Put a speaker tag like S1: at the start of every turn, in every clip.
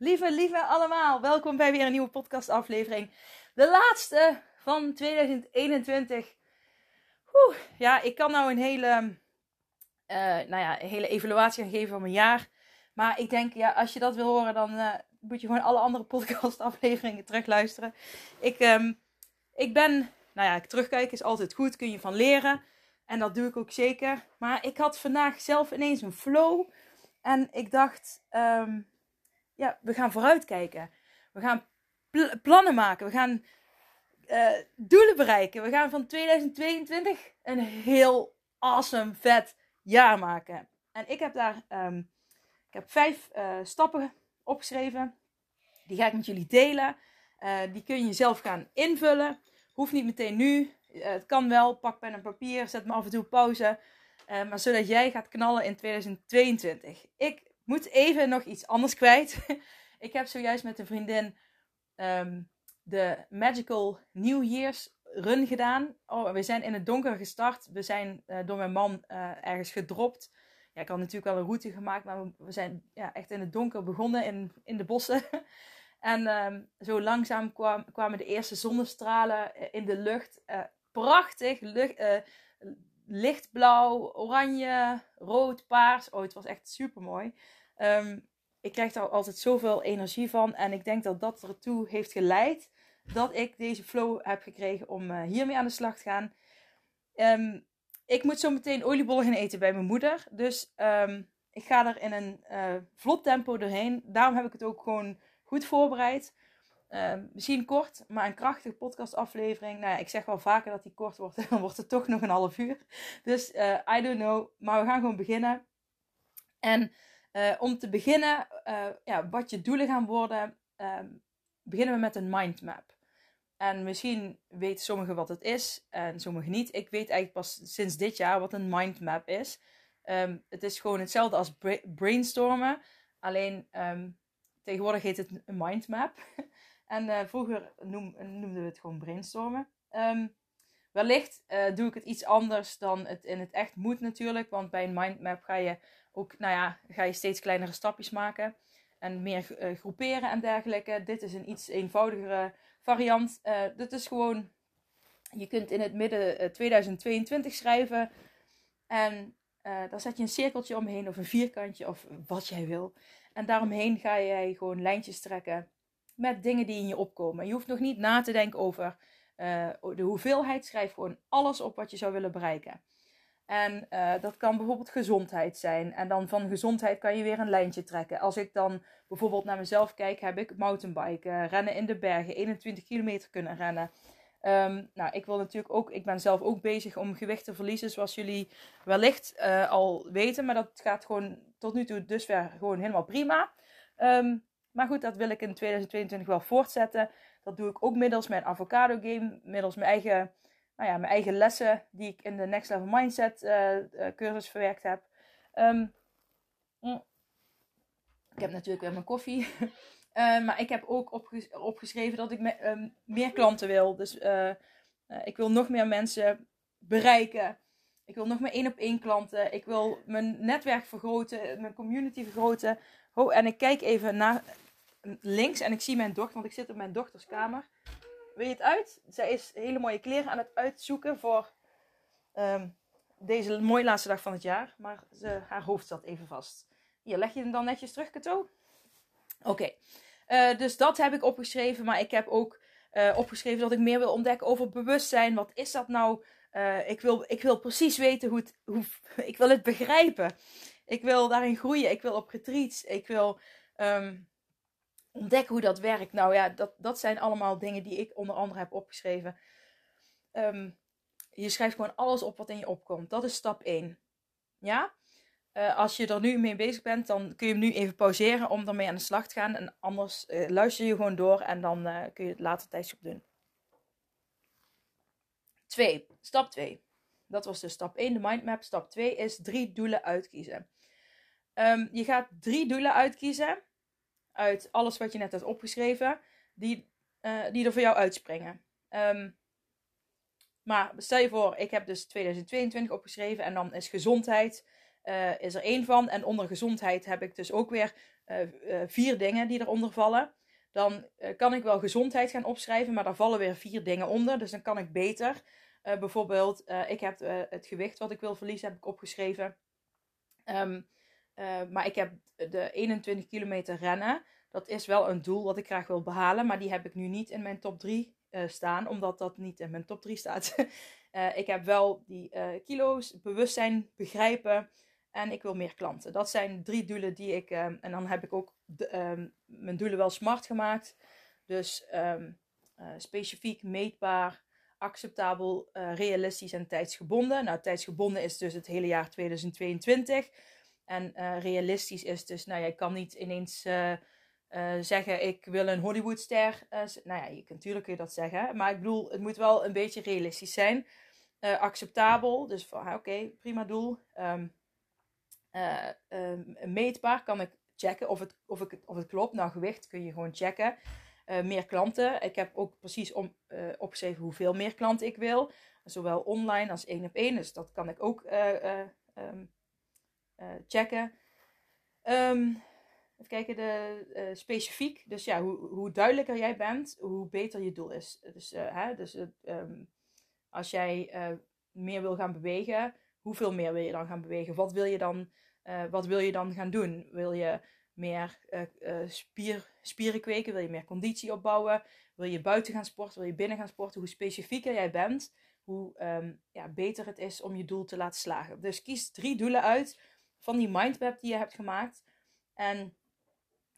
S1: lieve, lieve allemaal. Welkom bij weer een nieuwe podcastaflevering. De laatste van 2021. Oeh, ja, ik kan nou een hele, uh, nou ja, hele evaluatie geven van mijn jaar. Maar ik denk, ja, als je dat wil horen, dan uh, moet je gewoon alle andere podcastafleveringen terugluisteren. Ik, um, ik ben, nou ja, terugkijken is altijd goed, kun je van leren. En dat doe ik ook zeker. Maar ik had vandaag zelf ineens een flow. En ik dacht, um, ja, we gaan vooruitkijken. We gaan plannen maken. We gaan uh, doelen bereiken. We gaan van 2022 een heel awesome, vet jaar maken. En ik heb daar um, ik heb vijf uh, stappen opgeschreven. Die ga ik met jullie delen. Uh, die kun je zelf gaan invullen. Hoeft niet meteen nu. het kan wel. Pak pen en papier. Zet me af en toe pauze. maar zodat jij gaat knallen in 2022. Ik moet even nog iets anders kwijt. ik heb zojuist met een vriendin um, de Magical New Year's run gedaan. Oh, we zijn in het donker gestart. We zijn uh, door mijn man uh, ergens gedropt. Ja, ik had natuurlijk wel een route gemaakt, maar we zijn ja, echt in het donker begonnen in, in de bossen. en um, zo langzaam kwam, kwamen de eerste zonnestralen eh, in de lucht. Prachtig, lucht, lichtblauw, oranje, rood, paars. Oh, het was echt super mooi. Um, ik krijg daar altijd zoveel energie van. En ik denk dat dat ertoe heeft geleid dat ik deze flow heb gekregen om uh, hiermee aan de slag te gaan. Um, ik moet zo meteen oliebollen eten bij mijn moeder. Dus um, ik ga er in een uh, vlot tempo doorheen. Daarom heb ik het ook gewoon goed voorbereid. Uh, misschien kort, maar een krachtige podcastaflevering. Nou ja, ik zeg wel vaker dat die kort wordt. Dan wordt het toch nog een half uur. Dus uh, I don't know. Maar we gaan gewoon beginnen. En uh, om te beginnen, uh, ja, wat je doelen gaan worden, um, beginnen we met een mindmap. En misschien weten sommigen wat het is en sommigen niet. Ik weet eigenlijk pas sinds dit jaar wat een mindmap is. Um, het is gewoon hetzelfde als bra brainstormen. Alleen tegenwoordig heet het een mindmap. en uh, vroeger noem, noemden we het gewoon brainstormen. Um, wellicht uh, doe ik het iets anders dan het in het echt moet natuurlijk. Want bij een mindmap ga je ook, nou ja, ga je steeds kleinere stapjes maken. En meer uh, groeperen en dergelijke. Dit is een iets eenvoudigere variant. Dit is gewoon, je kunt in het midden uh, 2022 schrijven. En daar zet je een cirkeltje omheen of een vierkantje of wat jij wil. En daaromheen ga jij gewoon lijntjes trekken met dingen die in je opkomen. Je hoeft nog niet na te denken over de hoeveelheid. Schrijf gewoon alles op wat je zou willen bereiken. En uh, dat kan bijvoorbeeld gezondheid zijn. En dan van gezondheid kan je weer een lijntje trekken. Als ik dan bijvoorbeeld naar mezelf kijk, heb ik mountainbiken, rennen in de bergen, 21 kilometer kunnen rennen. Um, nou, ik wil natuurlijk ook, ik ben zelf ook bezig om gewicht te verliezen, zoals jullie wellicht uh, al weten. Maar dat gaat gewoon tot nu toe dusver gewoon helemaal prima. Um, maar goed, dat wil ik in 2022 wel voortzetten. Dat doe ik ook middels mijn avocado game, middels mijn eigen nou ja, mijn eigen lessen die ik in de Next Level Mindset uh, cursus verwerkt heb. Um, ik heb natuurlijk weer mijn koffie. uh, maar ik heb ook opges opgeschreven dat ik me, um, meer klanten wil. Dus ik wil nog meer mensen bereiken. Ik wil nog meer één op één klanten. Ik wil mijn netwerk vergroten, mijn community vergroten. En ik kijk even naar links en ik zie mijn dochter, want ik zit op mijn dochters kamer. Weet je het uit? Zij is hele mooie kleren aan het uitzoeken voor um, deze mooie laatste dag van het jaar. Maar ze, haar hoofd zat even vast. Hier, leg je hem dan netjes terug, Kato? Oké. Uh, dus dat heb ik opgeschreven. Maar ik heb ook uh, opgeschreven dat ik meer wil ontdekken over bewustzijn. Wat is dat nou? Uh, ik, wil, ik wil precies weten hoe het... Hoe, ik wil het begrijpen. Ik wil daarin groeien. Ik wil op retreats. Ik wil... Um, ontdekken hoe dat werkt. Nou ja, dat, dat zijn allemaal dingen die ik onder andere heb opgeschreven. Um, je schrijft gewoon alles op wat in je opkomt. Dat is stap 1. Ja? Uh, als je er nu mee bezig bent, dan kun je hem nu even pauzeren om ermee aan de slag te gaan. En anders uh, luister je gewoon door en dan uh, kun je het later tijdens doen. 2. Stap 2. Dat was dus stap 1, de mindmap. Stap 2 is drie doelen uitkiezen. Um, je gaat drie doelen uitkiezen uit alles wat je net hebt opgeschreven, die, die er voor jou uitspringen. Um, maar stel je voor, ik heb dus 2022 opgeschreven en dan is gezondheid uh, is er één van. En onder gezondheid heb ik dus ook weer uh, vier dingen die eronder vallen. Dan kan ik wel gezondheid gaan opschrijven, maar daar vallen weer vier dingen onder. Dus dan kan ik beter. bijvoorbeeld, ik heb het gewicht wat ik wil verliezen, heb ik opgeschreven. Um, maar ik heb de 21 kilometer rennen. Dat is wel een doel wat ik graag wil behalen, maar die heb ik nu niet in mijn top 3 staan, omdat dat niet in mijn top 3 staat. ik heb wel die kilo's, bewustzijn, begrijpen, en ik wil meer klanten. Dat zijn drie doelen die ik. En dan heb ik ook de, um, mijn doelen wel smart gemaakt. Dus uh, specifiek, meetbaar, acceptabel, realistisch en tijdsgebonden. Nou, tijdsgebonden is dus het hele jaar 2022. En uh, realistisch is dus, nou, jij kan niet ineens zeggen: Ik wil een Hollywoodster. nou ja, je, natuurlijk kun je dat zeggen. Maar ik bedoel, het moet wel een beetje realistisch zijn. acceptabel, dus van oké, okay, prima doel. Um, uh, meetbaar kan ik checken of het, of, ik, of het klopt. Nou, gewicht kun je gewoon checken. Meer klanten. Ik heb ook precies om, uh, opgeschreven hoeveel meer klanten ik wil. Zowel online als één op één. Dus dat kan ik ook um, checken. Um, even kijken, de, specifiek. Dus ja, hoe, hoe duidelijker jij bent, hoe beter je doel is. Dus, hè, dus um, als jij meer wil gaan bewegen, hoeveel meer wil je dan gaan bewegen? Wat wil je dan, wat wil je dan gaan doen? Wil je meer spier, spieren kweken? Wil je meer conditie opbouwen? Wil je buiten gaan sporten? Wil je binnen gaan sporten? Hoe specifieker jij bent, hoe um, ja, beter het is om je doel te laten slagen. Dus kies drie doelen uit van die mindmap die je hebt gemaakt. En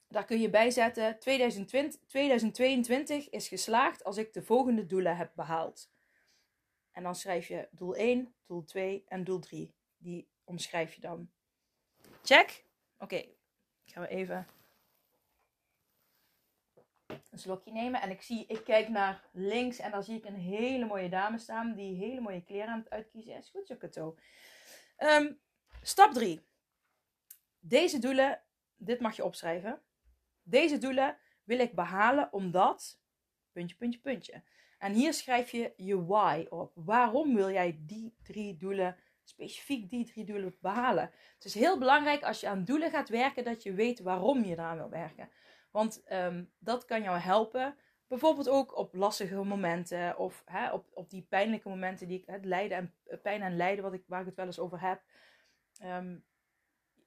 S1: daar kun je bij zetten: 2020, 2022 is geslaagd als ik de volgende doelen heb behaald. En dan schrijf je doel 1, doel 2 en doel 3. Die omschrijf je dan. Check. Oké, gaan we even een slokje nemen. En ik zie, ik kijk naar links en daar zie ik een hele mooie dame staan die hele mooie kleren aan het uitkiezen is. Goed zo, Kato. Um, stap 3. Deze doelen, dit mag je opschrijven. Deze doelen wil ik behalen omdat, puntje, puntje, puntje. En hier schrijf je je why op. Waarom wil jij die drie doelen, specifiek die drie doelen behalen? Het is heel belangrijk als je aan doelen gaat werken, dat je weet waarom je eraan wil werken. Want um, dat kan jou helpen. Bijvoorbeeld ook op lastige momenten of hè, op, op die pijnlijke momenten die ik het lijden en eh, pijn en lijden, wat ik, waar ik het wel eens over heb. Um,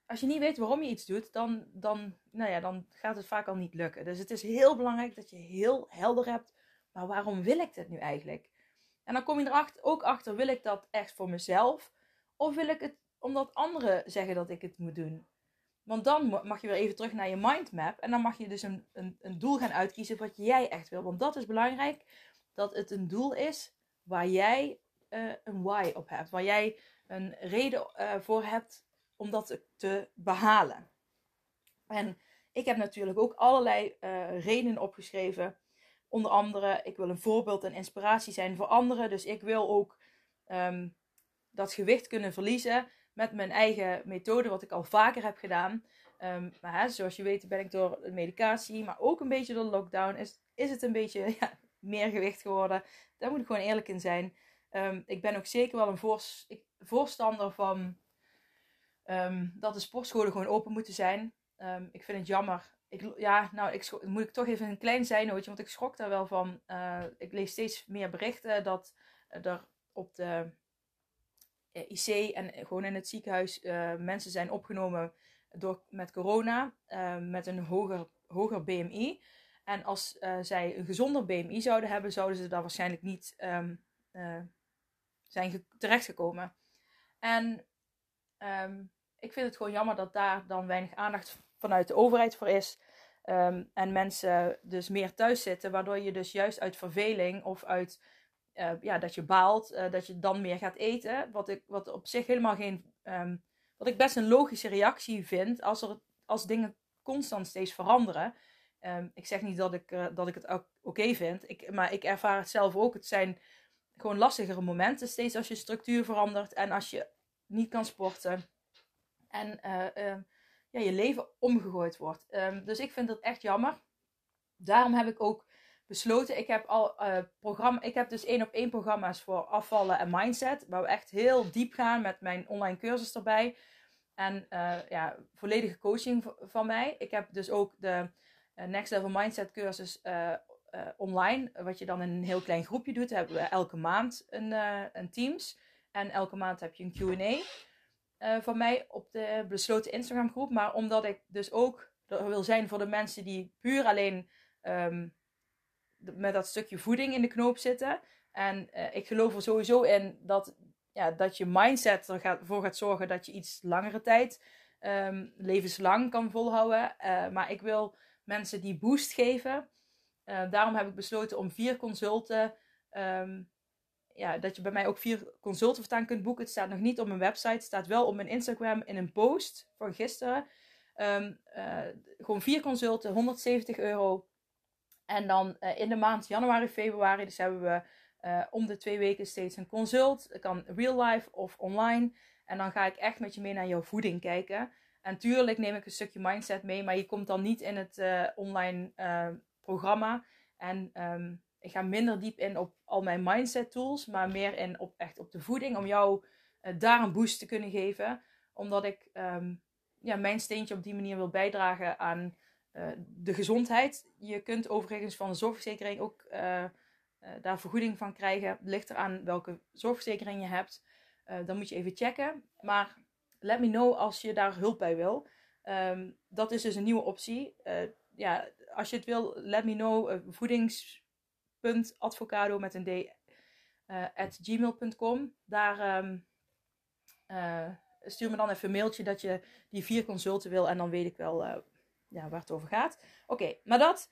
S1: als je niet weet waarom je iets doet, dan, dan, nou ja, dan gaat het vaak al niet lukken. Dus het is heel belangrijk dat je heel helder hebt maar waarom wil ik dit nu eigenlijk? En dan kom je erachter, ook achter, wil ik dat echt voor mezelf? Of wil ik het omdat anderen zeggen dat ik het moet doen? Want dan mag je weer even terug naar je mindmap. En dan mag je dus een, een, een doel gaan uitkiezen wat jij echt wil. Want dat is belangrijk, dat het een doel is waar jij uh, een why op hebt. Waar jij een reden uh, voor hebt om dat te behalen. En ik heb natuurlijk ook allerlei uh, redenen opgeschreven Onder andere, ik wil een voorbeeld en inspiratie zijn voor anderen. Dus ik wil ook um, dat gewicht kunnen verliezen met mijn eigen methode, wat ik al vaker heb gedaan. Um, maar hè, zoals je weet ben ik door medicatie, maar ook een beetje door de lockdown, is, is het een beetje ja, meer gewicht geworden. Daar moet ik gewoon eerlijk in zijn. Um, ik ben ook zeker wel een voors, ik, voorstander van dat de sportscholen gewoon open moeten zijn. ik vind het jammer ik, ja, nou, ik moet ik toch even een klein zijnootje, want ik schrok daar wel van. Uh, ik lees steeds meer berichten dat er op de eh, IC en gewoon in het ziekenhuis uh, mensen zijn opgenomen door, met corona, uh, met een hoger, hoger BMI. En als zij een gezonder BMI zouden hebben, zouden ze daar waarschijnlijk niet um, zijn terechtgekomen. En ik vind het gewoon jammer dat daar dan weinig aandacht vanuit de overheid voor is. Um, en mensen dus meer thuis zitten, waardoor je dus juist uit verveling of uit ja, dat je baalt, dat je dan meer gaat eten. Wat, ik, wat op zich helemaal geen. Ehm, wat ik best een logische reactie vind als, er, als dingen constant steeds veranderen. Ehm, ik zeg niet dat ik, dat ik het oké vind, ik, maar ik ervaar het zelf ook. Het zijn gewoon lastigere momenten steeds als je structuur verandert en als je niet kan sporten. En ja, je leven omgegooid wordt. dus ik vind dat echt jammer. Daarom heb ik ook besloten. Ik heb al uh, programma. Ik heb dus één op één programma's voor afvallen en mindset. Waar we echt heel diep gaan met mijn online cursus erbij. En uh, ja, volledige coaching van mij. Ik heb dus ook de Next Level Mindset cursus online. Wat je dan in een heel klein groepje doet. Daar hebben we elke maand een, een Teams. En elke maand heb je een QA. Van mij op de besloten Instagram groep. Maar omdat ik dus ook wil zijn voor de mensen die puur alleen um, met dat stukje voeding in de knoop zitten. En uh, ik geloof er sowieso in dat, ja, dat je mindset ervoor gaat zorgen dat je iets langere tijd, um, levenslang kan volhouden. Uh, maar ik wil mensen die boost geven. Daarom heb ik besloten om vier consulten. Um, ja, dat je bij mij ook vier consulten voortaan kunt boeken. Het staat nog niet op mijn website. Het staat wel op mijn Instagram in een post van gisteren. Um, gewoon vier consulten, 170 euro. En dan uh, in de maand januari, februari, dus hebben we uh, om de twee weken steeds een consult. Het kan real life of online. En dan ga ik echt met je mee naar jouw voeding kijken. En tuurlijk neem ik een stukje mindset mee, maar je komt dan niet in het online programma. En um, ik ga minder diep in op al mijn mindset tools, maar meer in op echt op de voeding. Om jou daar een boost te kunnen geven. Omdat ik um, ja, mijn steentje op die manier wil bijdragen aan uh, de gezondheid. Je kunt overigens van de zorgverzekering ook uh, daar vergoeding van krijgen. Het ligt eraan welke zorgverzekering je hebt. dan moet je even checken. Maar let me know als je daar hulp bij wil. Um, dat is dus een nieuwe optie. ja, als je het wil, let me know. voedings.advocado met een d at gmail.com. Daar um, stuur me dan even een mailtje dat je die vier consulten wil. En dan weet ik wel ja, waar het over gaat. Oké, maar dat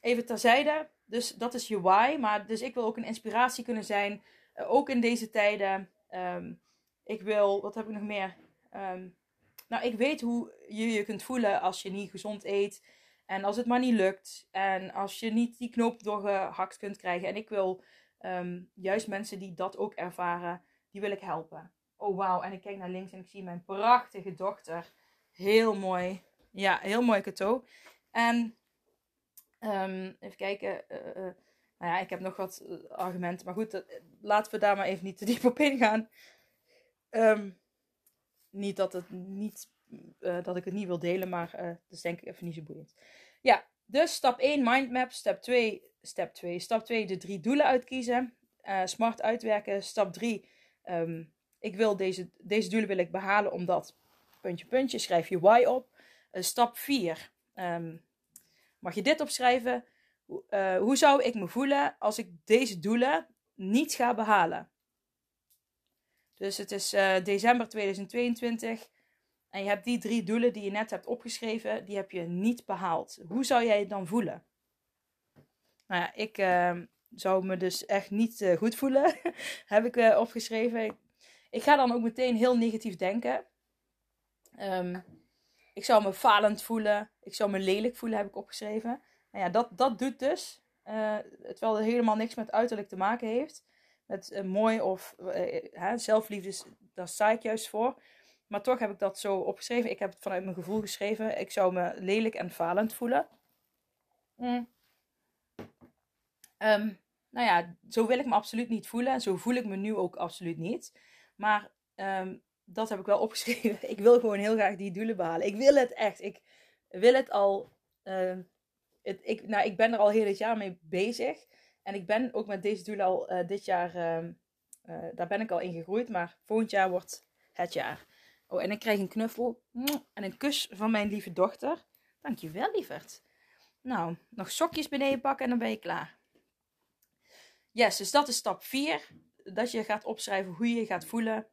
S1: even terzijde. Dus dat is je why. Maar dus ik wil ook een inspiratie kunnen zijn. Ook in deze tijden. Um, ik wil, wat heb ik nog meer? Um, nou, ik weet hoe je je kunt voelen als je niet gezond eet. En als het maar niet lukt. En als je niet die knoop doorgehakt kunt krijgen. En ik wil um, juist mensen die dat ook ervaren, die wil ik helpen. Oh wauw, en ik kijk naar links en ik zie mijn prachtige dochter. Heel mooi. Ja, heel mooi cadeau. En um, even kijken. Uh, uh, nou ja, ik heb nog wat argumenten. Maar goed, laten we daar maar even niet te diep op ingaan. Um, niet dat, het niet, uh, dat ik het niet wil delen, maar dat is denk ik even niet zo boeiend. Ja, dus stap 1, mindmap. Stap 2, stap 2. Stap 2, de drie doelen uitkiezen. smart uitwerken. Stap 3, um, ehm, ik wil deze, deze doelen wil ik behalen omdat... Puntje, puntje, schrijf je why op. Stap 4. Um, ehm, mag je dit opschrijven? Hoe zou ik me voelen als ik deze doelen niet ga behalen? Dus het is december 2022 en je hebt die drie doelen die je net hebt opgeschreven, die heb je niet behaald. Hoe zou jij je dan voelen? Nou ja, ik uh, zou me dus echt niet uh, goed voelen, heb ik uh, opgeschreven. Ik ga dan ook meteen heel negatief denken. Um, ik zou me falend voelen. Ik zou me lelijk voelen, heb ik opgeschreven. Nou ja, dat, dat doet dus. Terwijl het helemaal niks met uiterlijk te maken heeft. Met mooi of zelfliefde, daar sta ik juist voor. Maar toch heb ik dat zo opgeschreven. Ik heb het vanuit mijn gevoel geschreven. Ik zou me lelijk en falend voelen. Mm. Um, nou ja, zo wil ik me absoluut niet voelen. Zo voel ik me nu ook absoluut niet. Maar um, dat heb ik wel opgeschreven. Ik wil gewoon heel graag die doelen behalen. Ik wil het echt. Ik wil het al. Uh, het, ik, nou, ik ben er al heel dit jaar mee bezig. En ik ben ook met deze doelen al uh, dit jaar. Uh, daar ben ik al in gegroeid. Maar volgend jaar wordt het jaar. Oh, en ik krijg een knuffel. En een kus van mijn lieve dochter. Dankjewel, lieverd. Nou, nog sokjes beneden pakken en dan ben je klaar. Yes, dus dat is stap 4. Dat je gaat opschrijven hoe je je gaat voelen.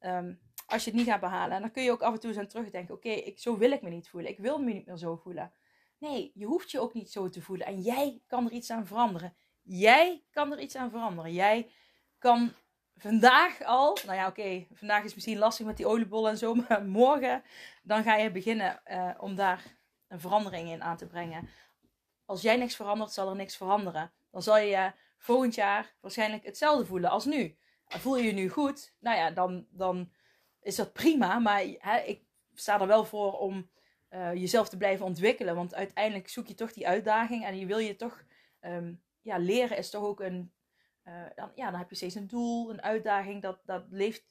S1: Um, als je het niet gaat behalen. En dan kun je ook af en toe eens aan terugdenken. Oké, zo wil ik me niet voelen. Ik wil me niet meer zo voelen. Nee, je hoeft je ook niet zo te voelen. En jij kan er iets aan veranderen. Jij kan er iets aan veranderen. Jij kan vandaag al, nou ja, oké, vandaag is misschien lastig met die oliebollen en zo, maar morgen dan ga je beginnen uh, om daar een verandering in aan te brengen. Als jij niks verandert, zal er niks veranderen. Dan zal je volgend jaar waarschijnlijk hetzelfde voelen als nu. Voel je je nu goed? Nou ja, dan, dan is dat prima. Maar hè, ik sta er wel voor om uh, jezelf te blijven ontwikkelen. Want uiteindelijk zoek je toch die uitdaging en je wil je toch um, ja, leren is toch ook een. Uh, dan, ja, dan heb je steeds een doel, een uitdaging. Dat, dat leeft,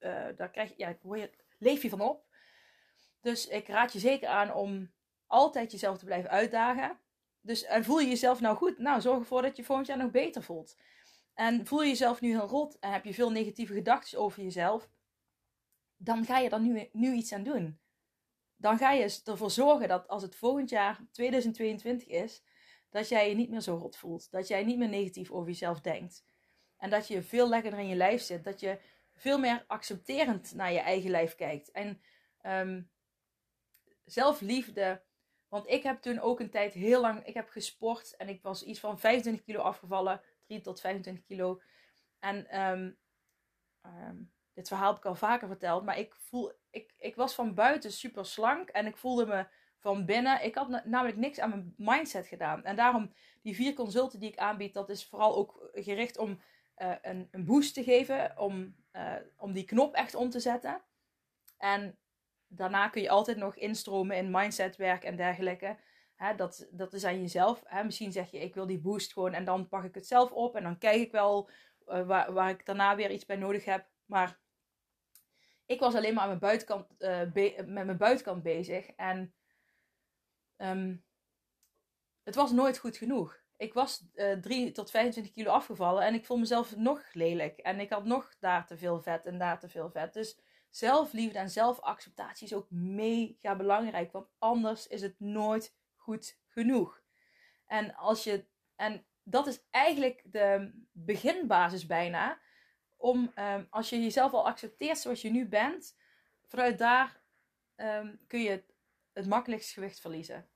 S1: uh, daar krijg je, ja, je, leef je van op. Dus ik raad je zeker aan om altijd jezelf te blijven uitdagen. Dus en voel je jezelf nou goed? Nou, zorg ervoor dat je volgend jaar nog beter voelt. En voel je jezelf nu heel rot en heb je veel negatieve gedachten over jezelf, dan ga je er nu, nu iets aan doen. Dan ga je ervoor zorgen dat als het volgend jaar 2022 is, dat jij je niet meer zo rot voelt. Dat jij niet meer negatief over jezelf denkt. En dat je veel lekkerder in je lijf zit. Dat je veel meer accepterend naar je eigen lijf kijkt. En um, zelfliefde. Want ik heb toen ook een tijd heel lang. Ik heb gesport en ik was iets van 25 kilo afgevallen. 3 tot 25 kilo. En um, um, dit verhaal heb ik al vaker verteld. Maar ik, voel, ik, ik was van buiten super slank. En ik voelde me van binnen. Ik had namelijk niks aan mijn mindset gedaan. En daarom, die vier consulten die ik aanbied, dat is vooral ook gericht om uh, een, een, boost te geven. Om, uh, om die knop echt om te zetten. En daarna kun je altijd nog instromen in mindsetwerk en dergelijke. Dat, dat is aan jezelf. Misschien zeg je, ik wil die boost gewoon en dan pak ik het zelf op. En dan kijk ik wel uh, waar, waar ik daarna weer iets bij nodig heb. Maar ik was alleen maar aan mijn buitenkant, met mijn buitenkant bezig. En Um, het was nooit goed genoeg. Ik was uh, eh, 3 tot 25 kilo afgevallen en ik voel mezelf nog lelijk. En ik had nog daar te veel vet en daar te veel vet. Dus zelfliefde en zelfacceptatie is ook mega belangrijk. Want anders is het nooit goed genoeg. En, als je, en dat is eigenlijk de beginbasis bijna. Om um, als je jezelf al accepteert zoals je nu bent, vanuit daar um, kun je het, makkelijkst gewicht verliezen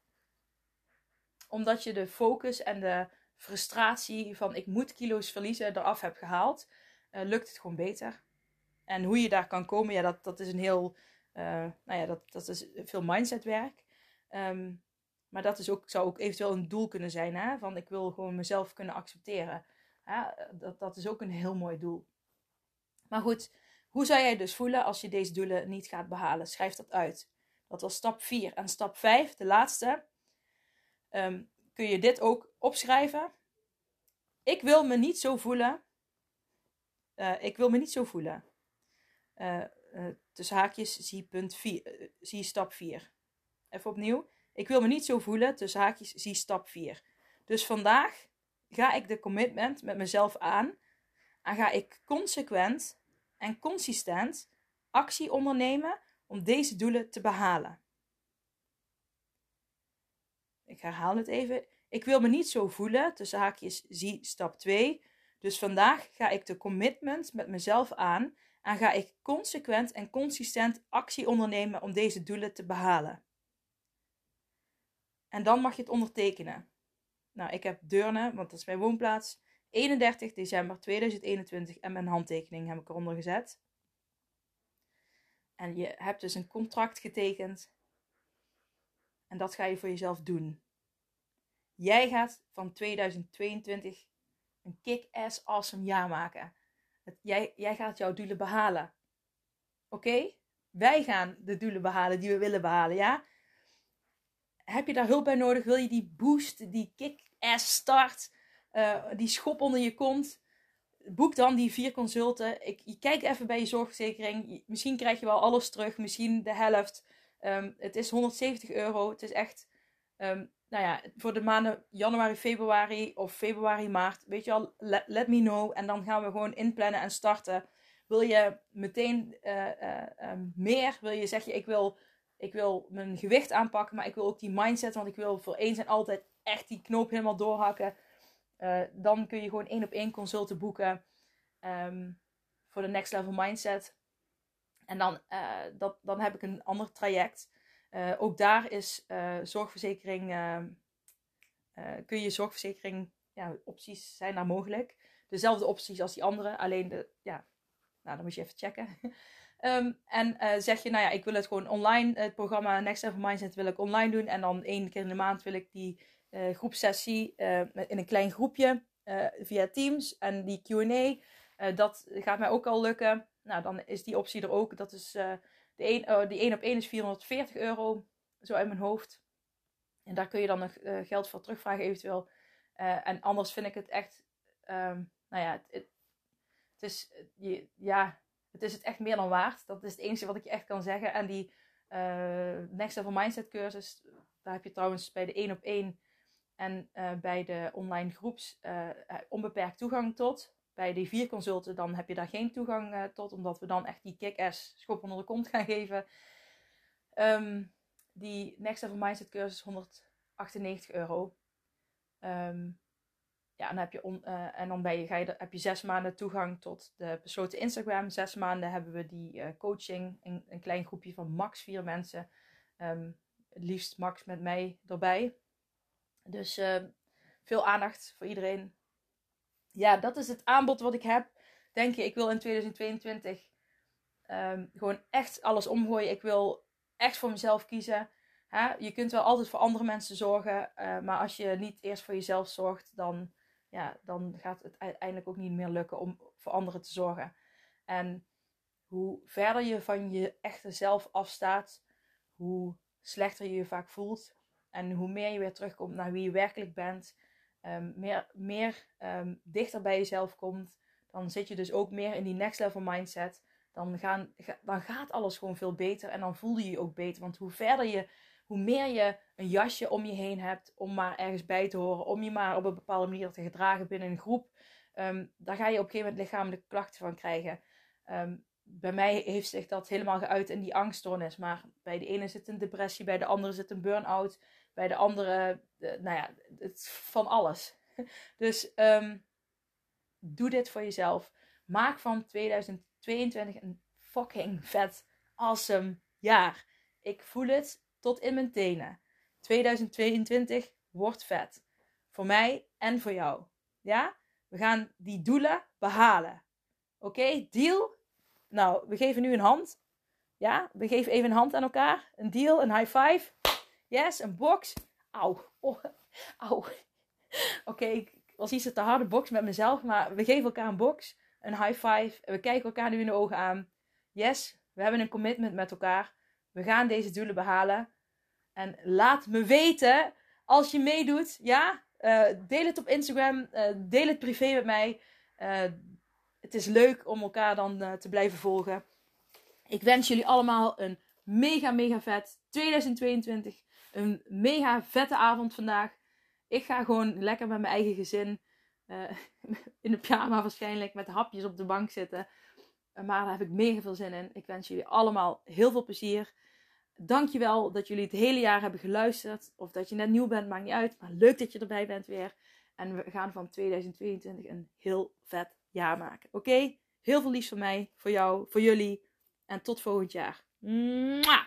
S1: omdat je de focus en de frustratie van ik moet kilo's verliezen eraf hebt gehaald, uh, lukt het gewoon beter. En hoe je daar kan komen, ja, dat, dat is een heel, uh, nou ja, dat, dat is veel mindsetwerk. Um, maar dat is ook, zou ook eventueel een doel kunnen zijn, hè? van ik wil gewoon mezelf kunnen accepteren. Ja, dat, dat is ook een heel mooi doel. Maar goed, hoe zou jij dus voelen als je deze doelen niet gaat behalen? Schrijf dat uit. Dat was stap 4. En stap 5, de laatste, um, kun je dit ook opschrijven. Ik wil me niet zo voelen. Uh, ik wil me niet zo voelen. Uh, tussen haakjes, zie, punt vier, zie stap 4. Even opnieuw. Ik wil me niet zo voelen. Tussen haakjes, zie stap 4. Dus vandaag ga ik de commitment met mezelf aan. En ga ik consequent en consistent actie ondernemen om deze doelen te behalen. Ik herhaal het even. Ik wil me niet zo voelen, tussen haakjes zie stap 2. Dus vandaag ga ik de commitment met mezelf aan en ga ik consequent en consistent actie ondernemen om deze doelen te behalen. En dan mag je het ondertekenen. Nou, ik heb Deurne, want dat is mijn woonplaats, 31 december 2021 en mijn handtekening heb ik eronder gezet. En je hebt dus een contract getekend en dat ga je voor jezelf doen. Jij gaat van 2022 een kick-ass awesome jaar maken. Jij, jij gaat jouw doelen behalen. Oké? Wij gaan de doelen behalen die we willen behalen, ja? Heb je daar hulp bij nodig? Wil je die boost, die kick-ass start, uh, die schop onder je kont? Boek dan die vier consulten. Ik, je kijk even bij je zorgverzekering. Misschien krijg je wel alles terug, misschien de helft. Um, het is 170 euro. Het is echt, um, nou ja, voor de maanden januari, februari of februari, maart. Weet je al, let, me know. En dan gaan we gewoon inplannen en starten. Wil je meteen uh, uh, um, meer? Wil je zeggen, ik wil, ik wil mijn gewicht aanpakken, maar ik wil ook die mindset. Want ik wil voor eens en altijd echt die knoop helemaal doorhakken. Uh, dan kun je gewoon één op één consulten boeken. Um, voor de next level mindset. En dan, uh, dat, dan heb ik een ander traject. Uh, ook daar is zorgverzekering. kun je zorgverzekering ja, opties zijn daar mogelijk. Dezelfde opties als die andere, alleen de, ja, nou, dan moet je even checken. Ehm, en zeg je, nou ja, ik wil het gewoon online, het programma Next Level Mindset wil ik online doen. En dan één keer in de maand wil ik die uh, groepsessie uh, in een klein groepje via Teams. En die Q&A, dat gaat mij ook al lukken. Nou, dan is die optie er ook. Dat is, de een, die 1 op 1 is 440 euro, zo uit mijn hoofd. En daar kun je dan nog geld voor terugvragen eventueel. en anders vind ik het echt, um, nou ja, het, het, is, je, ja, het is het echt meer dan waard. Dat is het enige wat ik je echt kan zeggen. En die Next Level Mindset cursus, daar heb je trouwens bij de 1 op 1 en uh, bij de online groeps uh, onbeperkt toegang tot. Bij die vier consulten dan heb je daar geen toegang tot, omdat we dan echt die kick-ass schop onder de kont gaan geven. Um, die Next Level Mindset cursus 198 euro. Um, ja, dan heb je en dan ben je, ga je, heb je zes maanden toegang tot de besloten Instagram. Zes maanden hebben we die coaching. Een, een, klein groepje van max vier mensen. Um, het liefst max met mij erbij. Dus uh, veel aandacht voor iedereen. Ja, dat is het aanbod wat ik heb. Denk je, ik wil in 2022 um, ehm, gewoon echt alles omgooien. Ik wil echt voor mezelf kiezen. Je kunt wel altijd voor andere mensen zorgen. maar als je niet eerst voor jezelf zorgt, dan ja, dan gaat het uiteindelijk ook niet meer lukken om voor anderen te zorgen. En hoe verder je van je echte zelf afstaat, hoe slechter je je vaak voelt. En hoe meer je weer terugkomt naar wie je werkelijk bent, um, meer, meer um, dichter bij jezelf komt, dan zit je dus ook meer in die next level mindset. Dan, gaan, dan gaat alles gewoon veel beter en dan voel je je ook beter. Want hoe verder je hoe meer je een jasje om je heen hebt om maar ergens bij te horen, om je maar op een bepaalde manier te gedragen binnen een groep, um, daar ga je op een gegeven moment lichamelijke klachten van krijgen. Bij mij heeft zich dat helemaal geuit in die angststoornis. Maar bij de ene zit een depressie, bij de andere zit een burn-out, bij de andere, nou ja, het, van alles. Dus um, doe dit voor jezelf. Maak van 2022 een fucking vet, awesome jaar. Ik voel het tot in mijn tenen. 2022 wordt vet. Voor mij en voor jou. Ja? We gaan die doelen behalen. Oké, deal? Nou, we geven nu een hand. Ja, we geven even een hand aan elkaar. Een deal, een high five. Yes, een box. Auw. Oh, auw. Oké, ik was iets te harde box met mezelf, maar we geven elkaar een box. Een high five. We kijken elkaar nu in de ogen aan. Yes, we hebben een commitment met elkaar. We gaan deze doelen behalen. En laat me weten als je meedoet. Ja, uh, deel het op Instagram. Uh, deel het privé met mij. Uh, het is leuk om elkaar dan te blijven volgen. Ik wens jullie allemaal een mega, mega vet 2022. Een mega vette avond vandaag. Ik ga gewoon lekker met mijn eigen gezin. in de pyjama waarschijnlijk. Met hapjes op de bank zitten. maar daar heb ik mega veel zin in. Ik wens jullie allemaal heel veel plezier. Dankjewel dat jullie het hele jaar hebben geluisterd. Of dat je net nieuw bent, maakt niet uit. Maar leuk dat je erbij bent weer. En we gaan van 2022 een heel vet jaar maken. Oké? Heel veel liefs van mij, voor jou, voor jullie. En tot volgend jaar. Mwah!